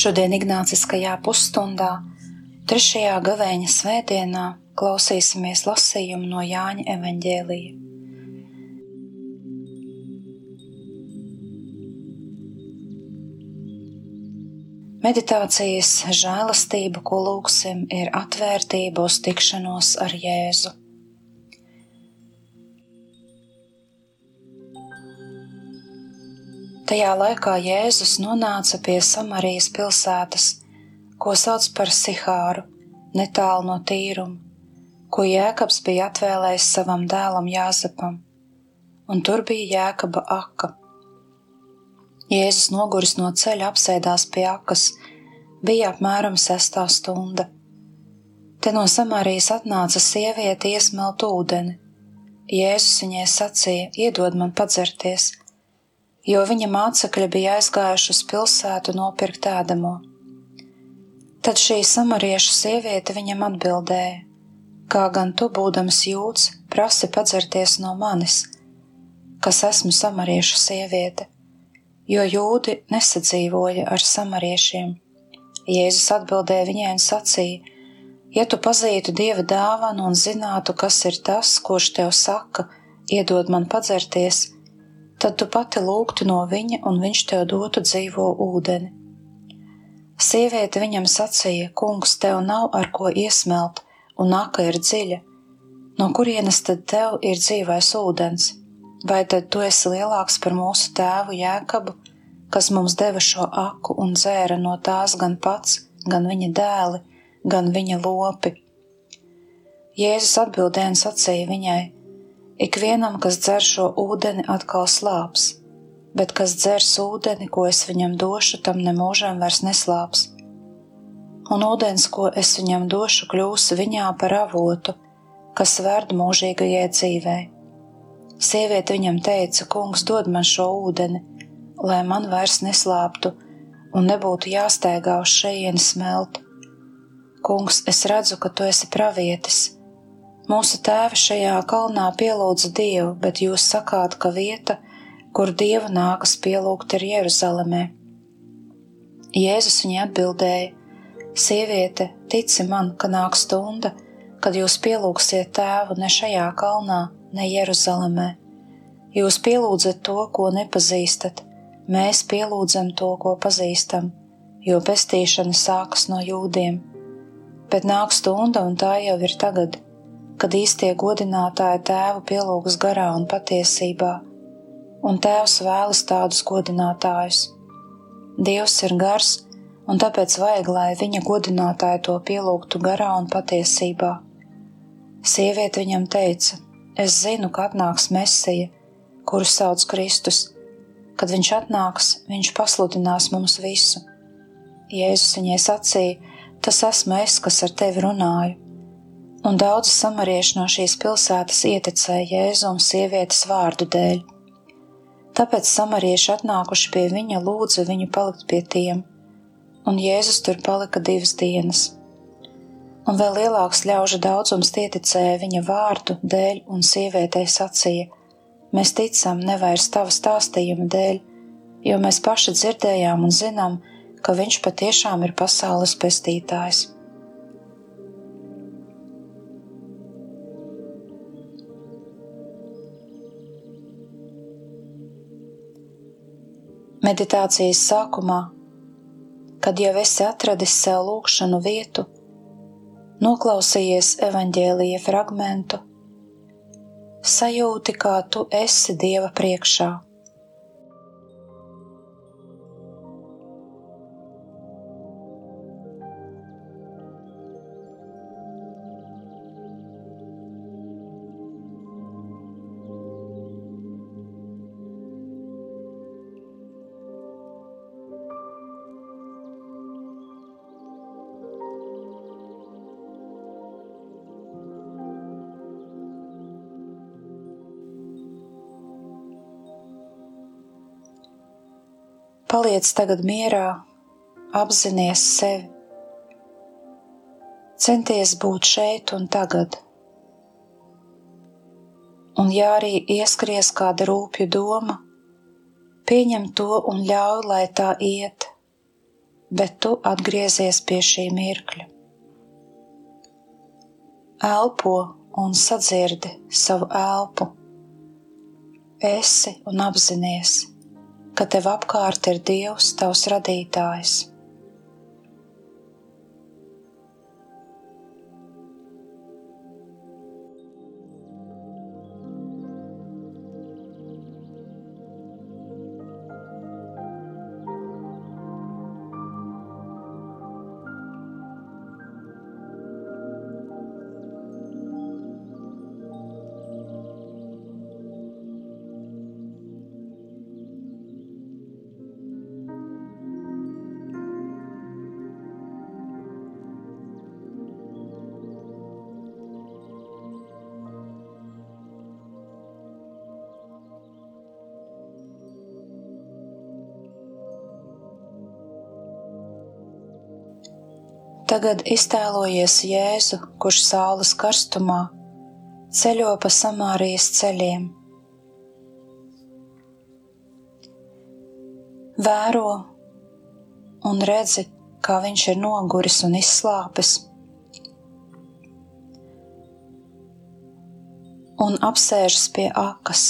Šodien Ignāciskajā pusstundā, trešajā gavēņa svētdienā, klausīsimies lasījumu no Jāņa evaņģēlija. Meditācijas žēlastība, ko lūgsim, ir atvērtība uz tikšanos ar Jēzu. Tajā laikā Jēzus nonāca pie Samarijas pilsētas, ko sauc par Sihāru, netālu no tīruma, ko Jēkabs bija atvēlējis savam dēlam Jāzepam, un tur bija Jēkaba aka. Jēzus noguris no ceļa apsēdās pie akas, bija apmēram sestā stunda. Te no Samarijas atnāca sieviete iesmelt ūdeni. Jēzus viņai sacīja: Iedod man padzerties! Jo viņa mācekļi bija aizgājuši uz pilsētu nopirkt ēdamo. Tad šī samariešu sieviete viņam atbildēja: Kā gan tu, būdams jūds, prasi padzerties no manis, kas esmu samariešu sieviete, jo jūdi nesadzīvoja ar samariešiem. Jēzus atbildēja viņai un sacīja: Ja tu pazītu dieva dāvanu un zinātu, kas ir tas, kurš tev saka, iedod man padzerties, tad tu pati lūgtu no viņa, un viņš tev dotu dzīvo ūdeni. Sieviete viņam sacīja: Kungs, tev nav ar ko iesmelt, un nāka ir dziļa. No kurienes tad tev ir dzīvais ūdens? Vai tad tu esi lielāks par mūsu tēvu Jēkabu, kas mums deva šo aku un dzēra no tās gan pats, gan viņa dēli, gan viņa lopi? Jēzus atbildēja un sacīja viņai: Ikvienam, kas dzer šo ūdeni, atkal slāps, bet kas dzers ūdeni, ko es viņam došu, tam nemūžam vairs neslāps. Un ūdens, ko es viņam došu, kļūs viņā par avotu, kas verd mūžīgajai dzīvei. Sieviete viņam teica: Kungs, dod man šo ūdeni, lai man vairs neslāptu un nebūtu jāsteigā uz šejienu smelt. Kungs, es redzu, ka tu esi pravietis Mūsu tēvi šajā kalnā pielūdza Dievu, bet jūs sakāt, ka vieta, kur Dievu nākas pielūgt, ir Jeruzalemē. Jēzus viņai atbildēja: Sieviete, tici man, ka nāk stunda, kad jūs pielūgsiet tēvu ne šajā kalnā, ne Jeruzalemē. Jūs pielūdzat to, ko nepazīstat, mēs pielūdzam to, ko pazīstam, jo pestīšana sākas no jūdiem. Bet nāk stunda, un tā jau ir tagad kad īstie godinātāji tēvu pielūgs garā un patiesībā, un tēvs vēlas tādus godinātājus. Dievs ir gars, un tāpēc vajag, lai viņa godinātāji to pielūgtu garā un patiesībā. Sieviete viņam teica: Es zinu, ka atnāks Mesija, kuru sauc Kristus. Kad viņš atnāks, viņš pasludinās mums visu. Jēzus viņai sacīja: Tas esmu es, kas ar tevi runāju un daudzi samarieši no šīs pilsētas ieticēja Jēzum sievietes vārdu dēļ. Tāpēc samarieši atnākuši pie viņa lūdza viņu palikt pie tiem, un Jēzus tur palika divas dienas. Un vēl lielāks ļaužu daudzums ieticēja viņa vārdu dēļ, un sievietei sacīja: Mēs ticam nevairs tava stāstījuma dēļ, jo mēs paši dzirdējām un zinām, ka viņš patiešām ir pasaules pestītājs. Meditācijas sākumā, kad jau esi atradis sev lūkšanu vietu, noklausījies evaņģēlīja fragmentu, sajūti, kā tu esi Dieva priekšā. Paliec tagad mierā, apzinies sevi. Centies būt šeit un tagad. Un ja arī ieskries kāda rūpja doma, pieņem to un ļauj, lai tā iet, bet tu atgriezies pie šī mirkļa. Elpo un sadzirdi savu elpu. Esi un apzinies ka tev apkārt ir Dievs, tavs radītājs. Tagad iztēlojies Jēzu, kurš saules karstumā ceļo pa Samārijas ceļiem. Vēro un redzi, kā viņš ir noguris un izslāpis, un apsēžas pie akas,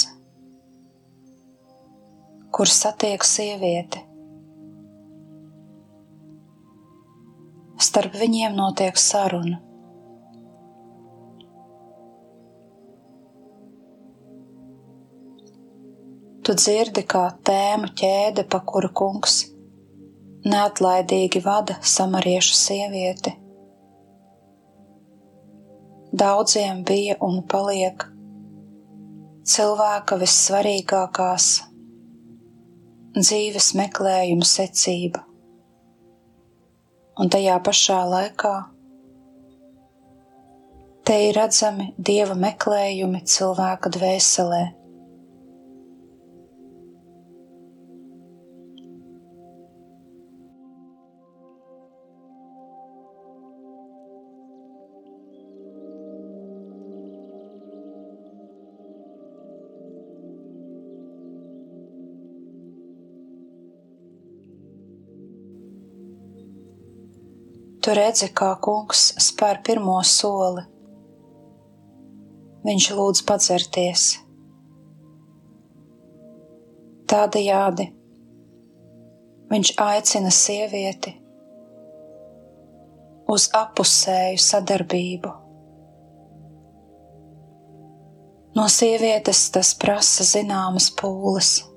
kur satiek sievieti. Starp viņiem notiek saruna. Tu dzirdi, kā tēma ķēde, pa kuru kungs neatlaidīgi vada samariešu sievieti. Daudziem bija un paliek cilvēka vissvarīgākās dzīves meklējuma secība un tajā pašā laikā te ir redzami dieva meklējumi cilvēka dvēselē. Tu redzi, kā kungs spēr pirmo soli. Viņš lūdz padzerties. Tādējādi viņš aicina sievieti uz apusēju sadarbību. No sievietes tas prasa zināmas pūles.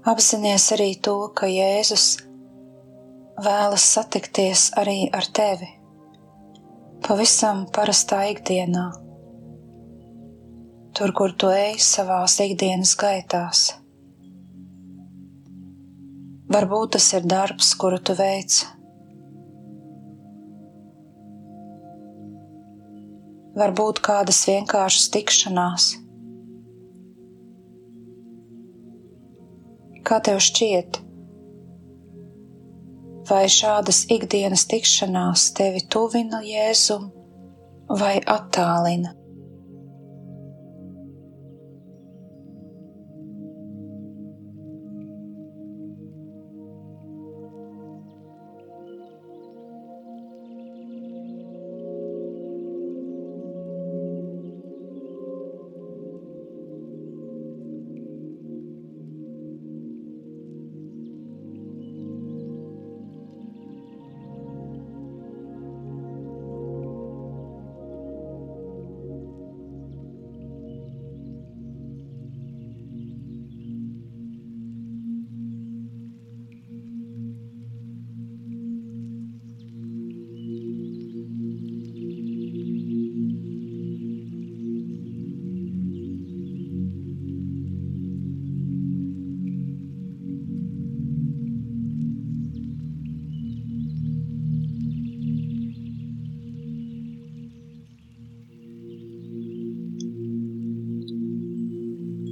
Apzinies arī to, ka Jēzus vēlas satikties arī ar tevi pavisam parastā ikdienā, tur, kur tu ej savās ikdienas gaitās. Varbūt tas ir darbs, kuru tu veic. Varbūt kādas vienkāršas tikšanās Kā tev šķiet, vai šādas ikdienas tikšanās tevi tuvina Jēzum vai attālina?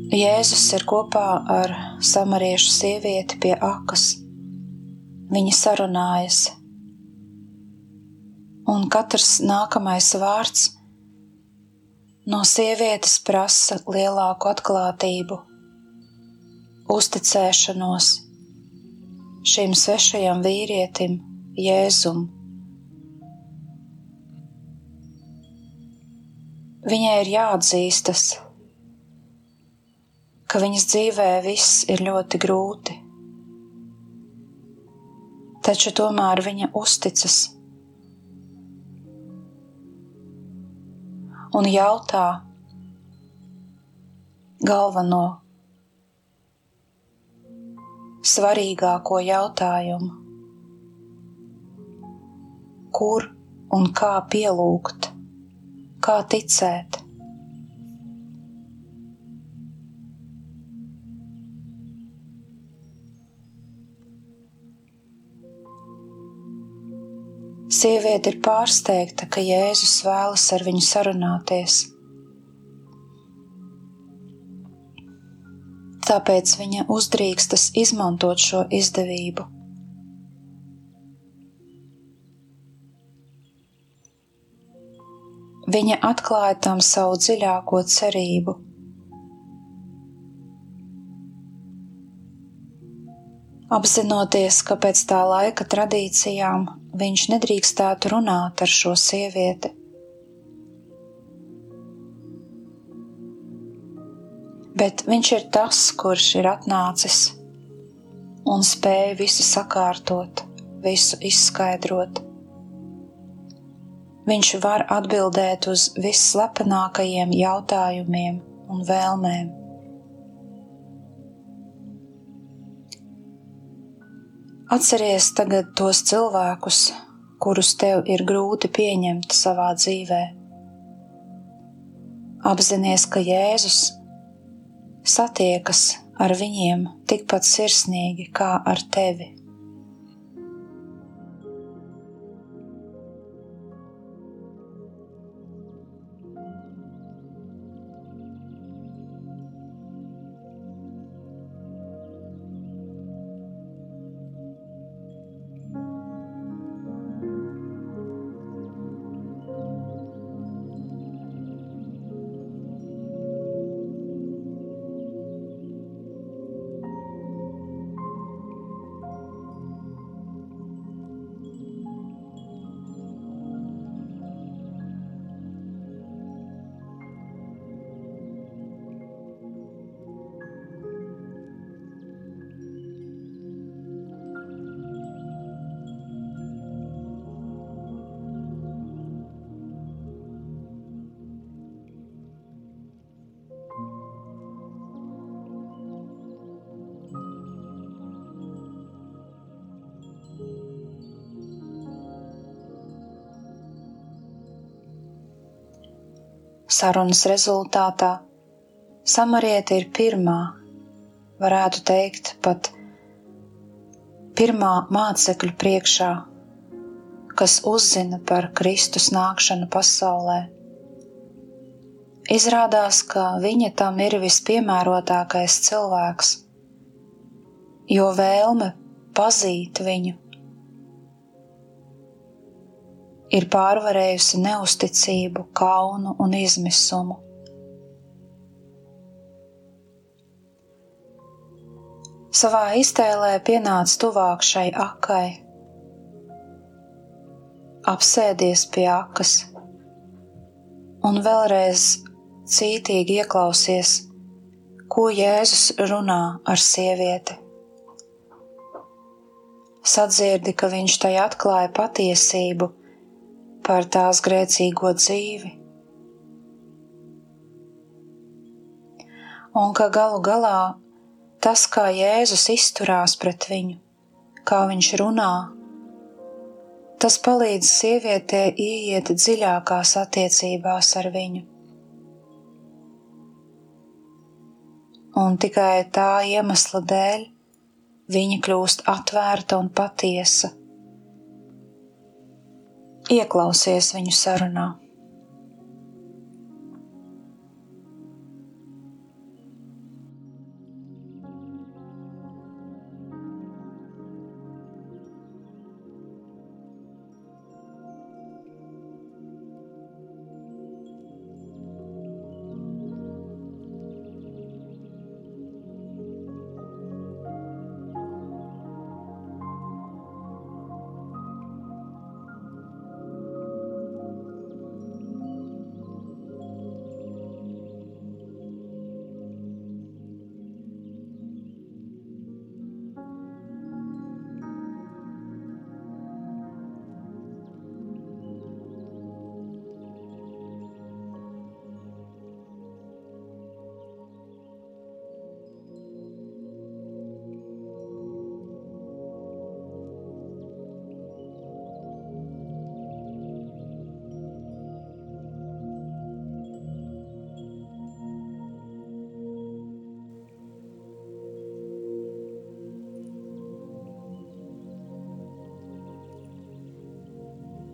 Jēzus ir kopā ar samariešu sievieti pie akas. Viņi sarunājas, un katrs nākamais vārds no sievietes prasa lielāku atklātību, uzticēšanos šim svešajam vīrietim, Jēzum. Viņai ir jāatzīstas, ka viņas dzīvē viss ir ļoti grūti, taču tomēr viņa uzticas un jautā galveno, svarīgāko jautājumu, kur un kā pielūgt, kā ticēt. Sieviete ir pārsteigta, ka Jēzus vēlas ar viņu sarunāties. Tāpēc viņa uzdrīkstas izmantot šo izdevību. Viņa atklāja tam savu dziļāko cerību. Apzinoties, ka pēc tā laika tradīcijām viņš nedrīkstētu runāt ar šo sievieti. Bet viņš ir tas, kurš ir atnācis un spēja visu sakārtot, visu izskaidrot. Viņš var atbildēt uz visslepenākajiem jautājumiem un vēlmēm. Atceries tagad tos cilvēkus, kurus tev ir grūti pieņemt savā dzīvē. Apzinies, ka Jēzus satiekas ar viņiem tikpat sirsnīgi kā ar tevi. Sarunas rezultātā samarieta ir pirmā, varētu teikt, pat pirmā mācekļu priekšā, kas uzzina par Kristus nākšanu pasaulē. Izrādās, ka viņa tam ir vispiemērotākais cilvēks, jo vēlme pazīt viņu ir pārvarējusi neusticību, kaunu un izmisumu. Savā iztēlē pienāc tuvāk šai akai, apsēdies pie akas un vēlreiz cītīgi ieklausies, ko Jēzus runā ar sievieti. Sadzirdi, ka viņš tai atklāja patiesību par tās grēcīgo dzīvi. Un ka galu galā tas, kā Jēzus izturās pret viņu, kā viņš runā, tas palīdz sievietē ieiet dziļākās attiecībās ar viņu. Un tikai tā iemesla dēļ viņa kļūst atvērta un patiesa Ieklausies viņu sarunā.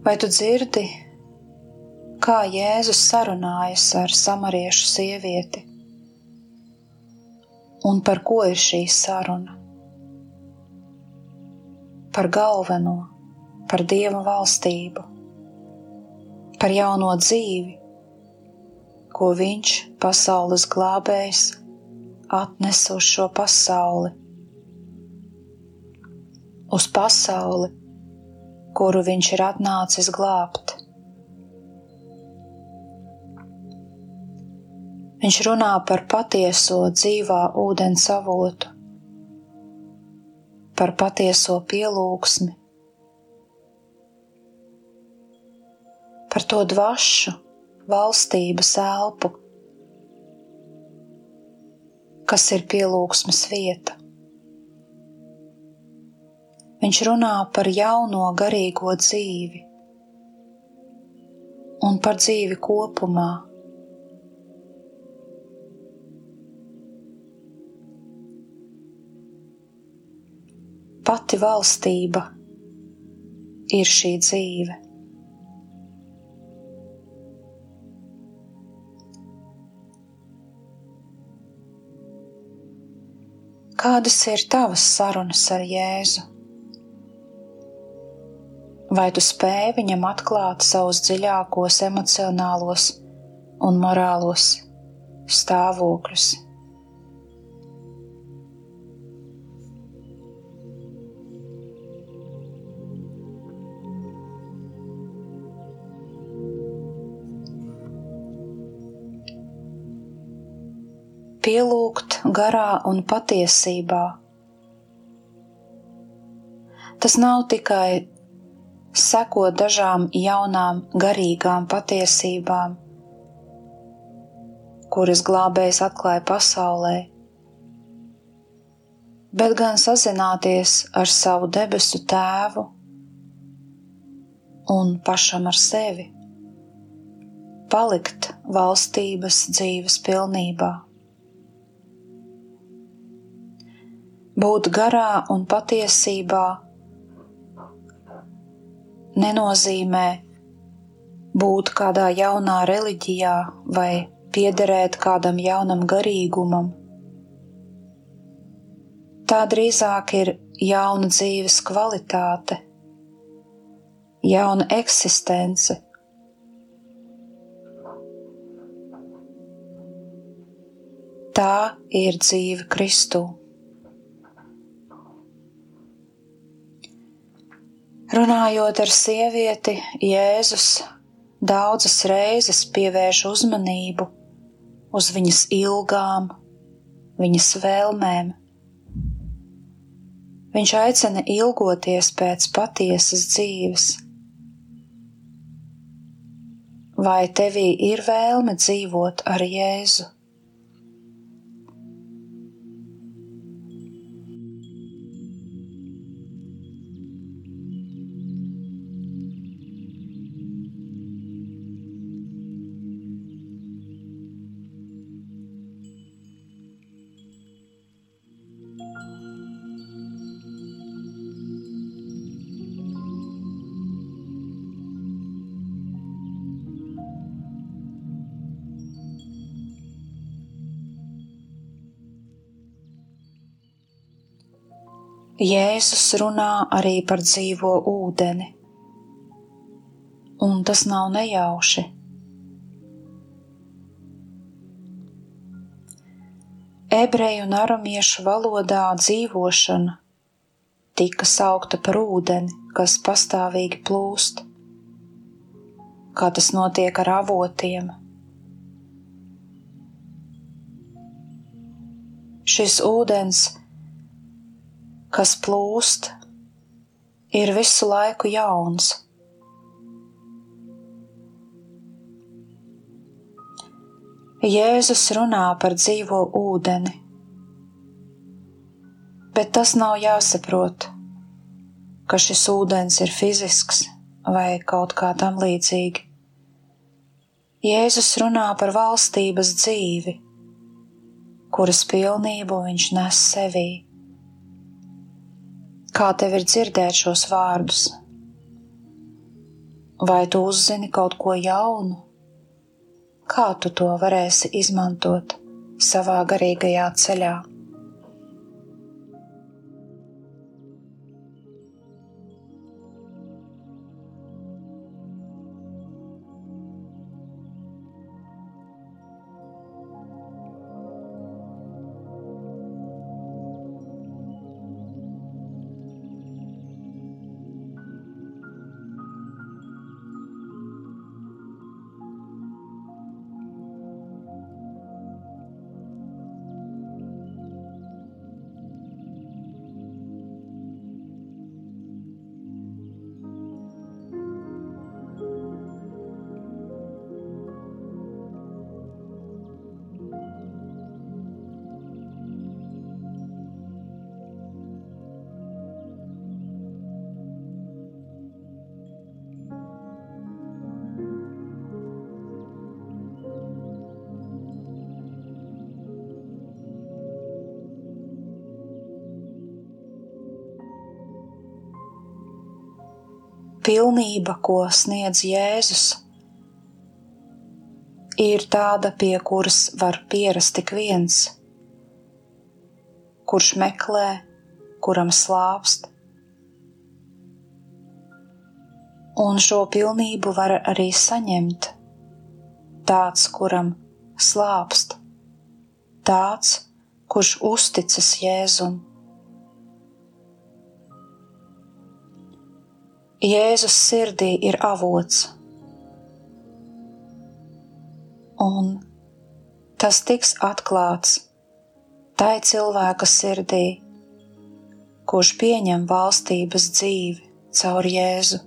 Vai tu dzirdi, kā Jēzus sarunājas ar samariešu sievieti? Un par ko ir šī saruna? Par galveno, par Dieva valstību, par jauno dzīvi, ko Viņš, pasaules glābējs, atnes uz šo pasauli. Uz pasauli, kuru viņš ir atnācis glābt. Viņš runā par patieso dzīvā ūdens avotu, par patieso pielūgsmi, par to dvašu, valstības elpu, kas ir pielūgsmes vieta. Viņš runā par jauno garīgo dzīvi un par dzīvi kopumā. Pati valstība ir šī dzīve. Kādas ir tavas sarunas ar Jēzu? Vai tu spēj viņam atklāt savus dziļākos emocionālos un morālos stāvokļus. Pielūgt garā un patiesībā. Tas nav tikai seko dažām jaunām garīgām patiesībām, kuras glābējs atklāja pasaulē, bet gan sazināties ar savu debesu tēvu un pašam ar sevi, palikt valstības dzīves pilnībā. Būt garā un patiesībā nenozīmē būt kādā jaunā reliģijā vai piederēt kādam jaunam garīgumam. Tā drīzāk ir jauna dzīves kvalitāte, jauna eksistence. Tā ir dzīve Kristū. Runājot ar sievieti, Jēzus daudzas reizes pievērš uzmanību uz viņas ilgām, viņas vēlmēm. Viņš aicina ilgoties pēc patiesas dzīves. Vai tevī ir vēlme dzīvot ar Jēzu? Jēzus runā arī par dzīvo ūdeni, un tas nav nejauši. Ebreju un aramiešu valodā dzīvošana tika saukta par ūdeni, kas pastāvīgi plūst, kā tas notiek ar avotiem. Šis ūdens kas plūst, ir visu laiku jauns. Jēzus runā par dzīvo ūdeni, bet tas nav jāsaprot, ka šis ūdens ir fizisks vai kaut kā tam līdzīgi. Jēzus runā par valstības dzīvi, kuras pilnību viņš nes sevī. Kā tev ir dzirdēt šos vārdus? Vai tu uzzini kaut ko jaunu? Kā tu to varēsi izmantot savā garīgajā ceļā? Pilnība, ko sniedz Jēzus, ir tāda, pie kuras var pierast tik viens, kurš meklē, kuram slāpst. Un šo pilnību var arī saņemt tāds, kuram slāpst, tāds, kurš uzticas Jēzum. Jēzus sirdī ir avots, un tas tiks atklāts tai cilvēka sirdī, kurš pieņem valstības dzīvi caur Jēzu.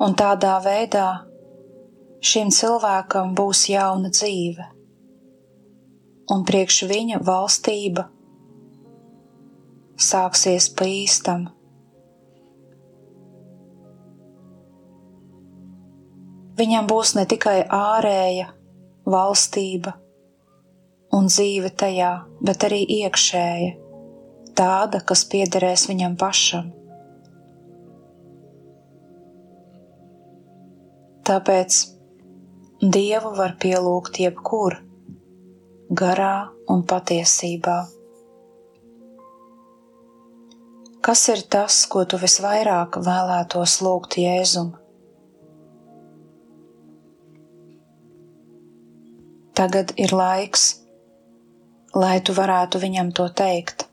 Un tādā veidā šim cilvēkam būs jauna dzīve, un priekš viņa valstība sāksies pa īstam. Viņam būs ne tikai ārēja valstība un dzīve tajā, bet arī iekšēja, tāda, kas piederēs viņam pašam. Tāpēc Dievu var pielūgt jebkur, garā un patiesībā. Kas ir tas, ko tu visvairāk vēlētos lūgt Jēzum? Tagad ir laiks, lai tu varētu viņam to teikt.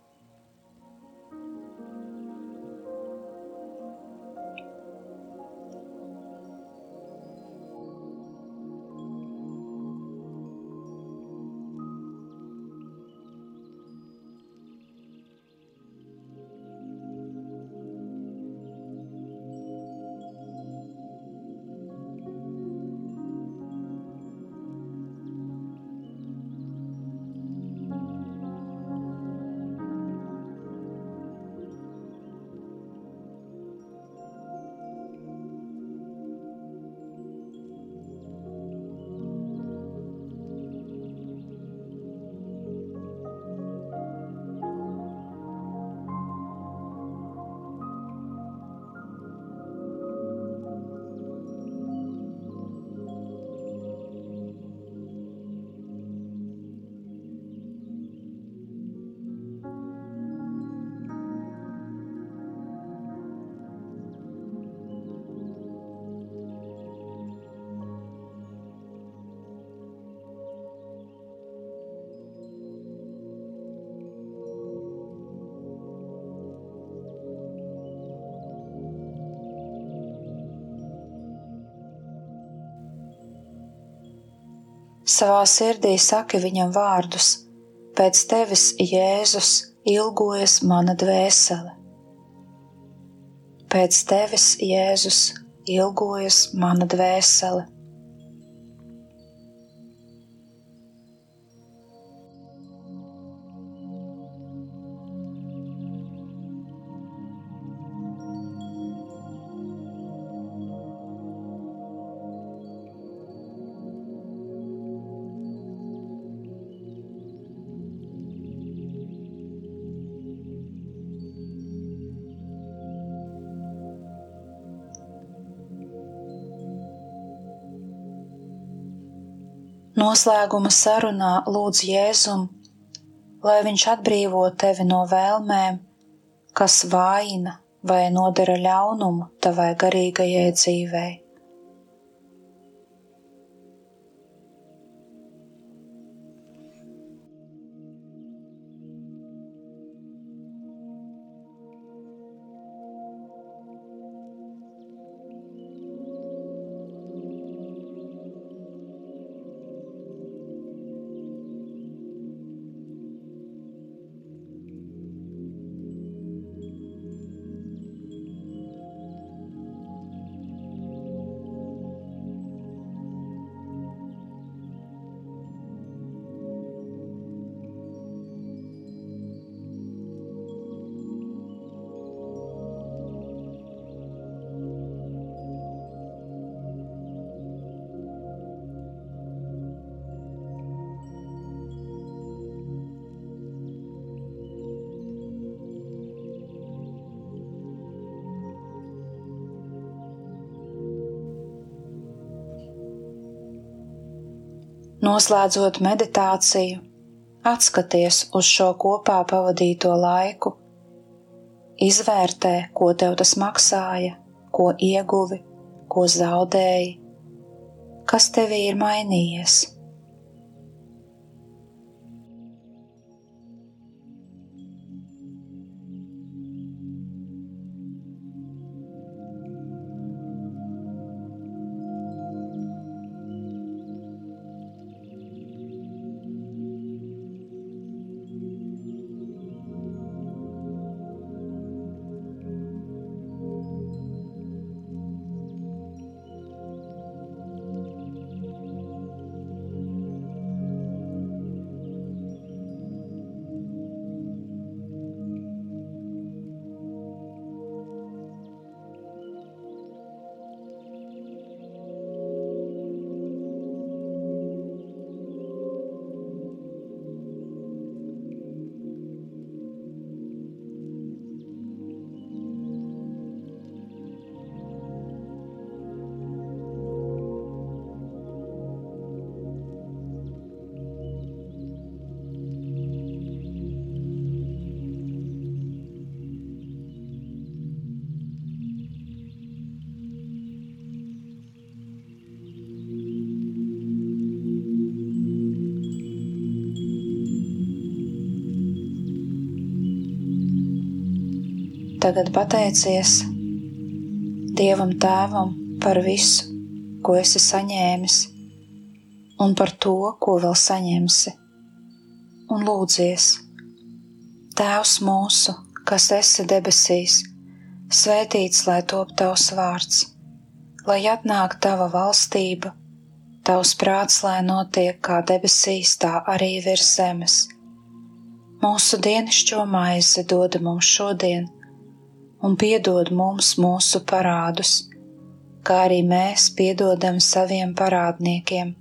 Savā sirdī saki viņam vārdus: Pēc tevis, Jēzus, ilgojas mana dvēsele. Pēc tevis, Jēzus, ilgojas mana dvēsele. Noslēguma sarunā lūdz Jēzum, lai viņš atbrīvo tevi no vēlmēm, kas vājina vai nodara ļaunumu tavai garīgajai dzīvei. Noslēdzot meditāciju, atskaties uz šo kopā pavadīto laiku, izvērtē, ko tev tas maksāja, ko ieguvi, ko zaudēji, kas tevī ir mainījies. Tagad pateicies Dievam Tēvam par visu, ko esi saņēmis, un par to, ko vēl saņemsi. Un lūdzies, Tēvs mūsu, kas esi debesīs, svētīts lai top tavs vārds, lai atnāk tava valstība, tavs prāts, lai notiek kā debesīs, tā arī virs zemes. Mūsu dienascho maizi dod mums šodien un piedod mums mūsu parādus, kā arī mēs piedodam saviem parādniekiem,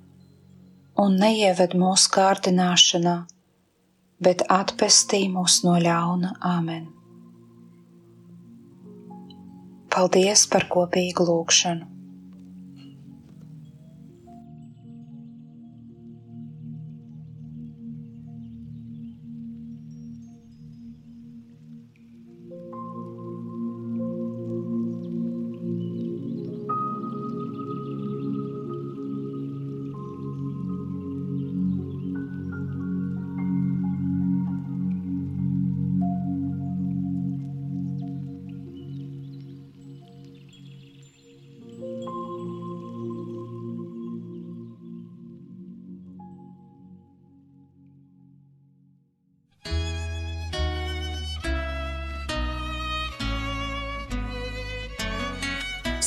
un neieved mūsu kārdināšanā, bet atpestī mūs no ļauna Āmen. Paldies par kopīgu lūgšanu!